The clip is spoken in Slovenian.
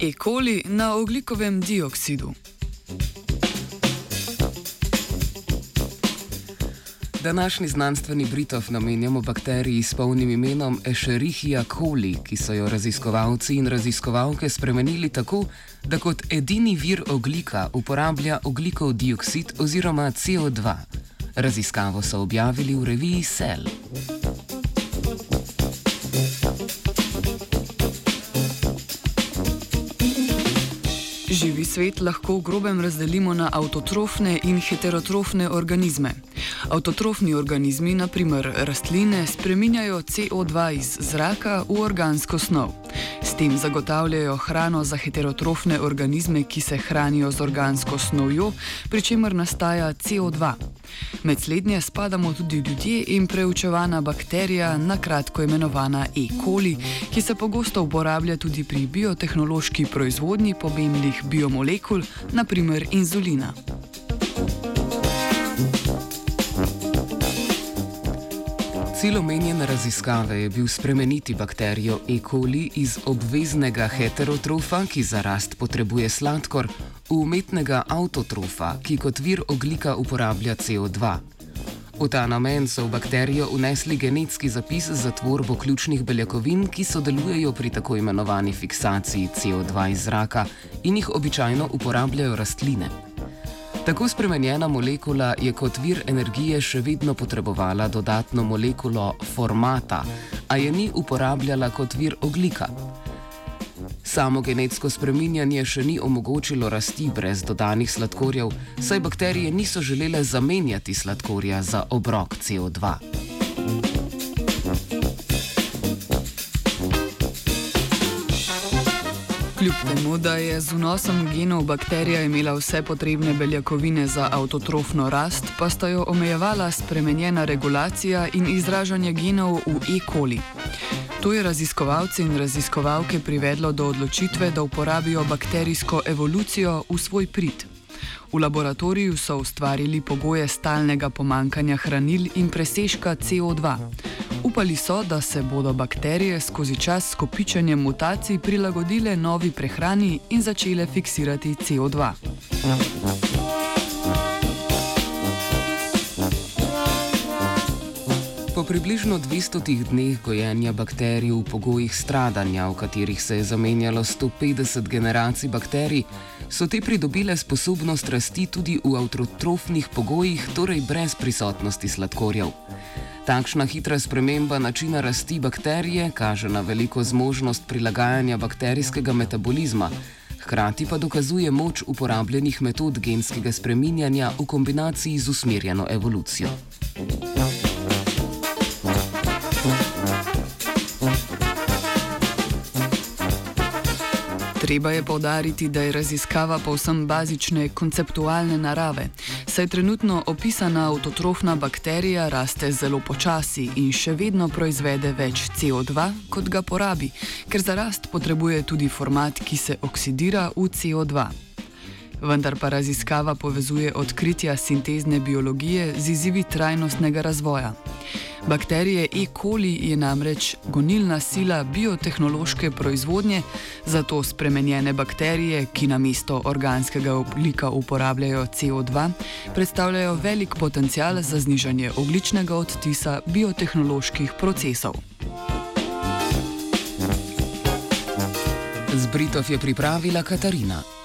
E. coli na oglikovem dioksidu. Današnji znanstveni britov namenjamo bakteriji s polnim imenom Escherichia coli, ki so jo raziskovalci in raziskovalke spremenili tako, da kot edini vir oglika uporablja oglikov dioksid oziroma CO2. Raziskavo so objavili v reviji Cell. Svet lahko v grobem razdelimo na avtotrofne in heterotrofne organizme. Avtotrofni organizmi, naprimer rastline, spreminjajo CO2 iz zraka v organsko snov. S tem zagotavljajo hrano za heterotrofne organizme, ki se hranijo z organsko snovjo, pri čemer nastaja CO2. Med slednje spadamo tudi ljudje in preučevana bakterija, na kratko imenovana E. coli, ki se pogosto uporablja tudi pri biotehnološki proizvodnji pomembnih biomolekul, naprimer inzulina. Cilj omenjene raziskave je bil spremeniti bakterijo E. coli iz obveznega heterotrofa, ki za rast potrebuje sladkor, v umetnega avtotrofa, ki kot vir oglika uporablja CO2. V ta namen so v bakterijo unesli genetski zapis za tvorbo ključnih beljakovin, ki sodelujejo pri tako imenovani fiksaciji CO2 iz zraka in jih običajno uporabljajo rastline. Tako spremenjena molekula je kot vir energije še vedno potrebovala dodatno molekulo formata, a je ni uporabljala kot vir oglika. Samo genetsko spreminjanje še ni omogočilo rasti brez dodanih sladkorjev, saj bakterije niso želele zamenjati sladkorja za obrok CO2. Kljub temu, da je z vnosom genov bakterija imela vse potrebne beljakovine za avtotrofno rast, pa sta jo omejevala spremenjena regulacija in izražanje genov v E. coli. To je raziskovalce in raziskovalke privedlo do odločitve, da uporabijo bakterijsko evolucijo v svoj prid. V laboratoriju so ustvarili pogoje stalnega pomankanja hranil in presežka CO2. Upali so, da se bodo bakterije skozi čas s kopičenjem mutacij prilagodile novi prehrani in začele fiksirati CO2. Po približno 200 dneh gojenja bakterij v pogojih stradanja, v katerih se je zamenjalo 150 generacij bakterij, so te pridobile sposobnost rasti tudi v avtotrofnih pogojih, torej brez prisotnosti sladkorjev. Takšna hitra sprememba načina rasti bakterije kaže na veliko zmožnost prilagajanja bakterijskega metabolizma, hkrati pa dokazuje moč uporabljenih metod genskega spreminjanja v kombinaciji z usmerjeno evolucijo. Treba je povdariti, da je raziskava povsem bazične konceptualne narave, saj trenutno opisana avtotrofna bakterija raste zelo počasi in še vedno proizvede več CO2, kot ga porabi, ker za rast potrebuje tudi format, ki se oksidira v CO2. Vendar pa raziskava povezuje odkritja sintezne biologije z izzivi trajnostnega razvoja. Bakterije E. coli je namreč gonilna sila biotehnološke proizvodnje, zato spremenjene bakterije, ki na mesto organskega oblika uporabljajo CO2, predstavljajo velik potencial za znižanje ogličnega odtisa biotehnoloških procesov. Z Britov je pripravila Katarina.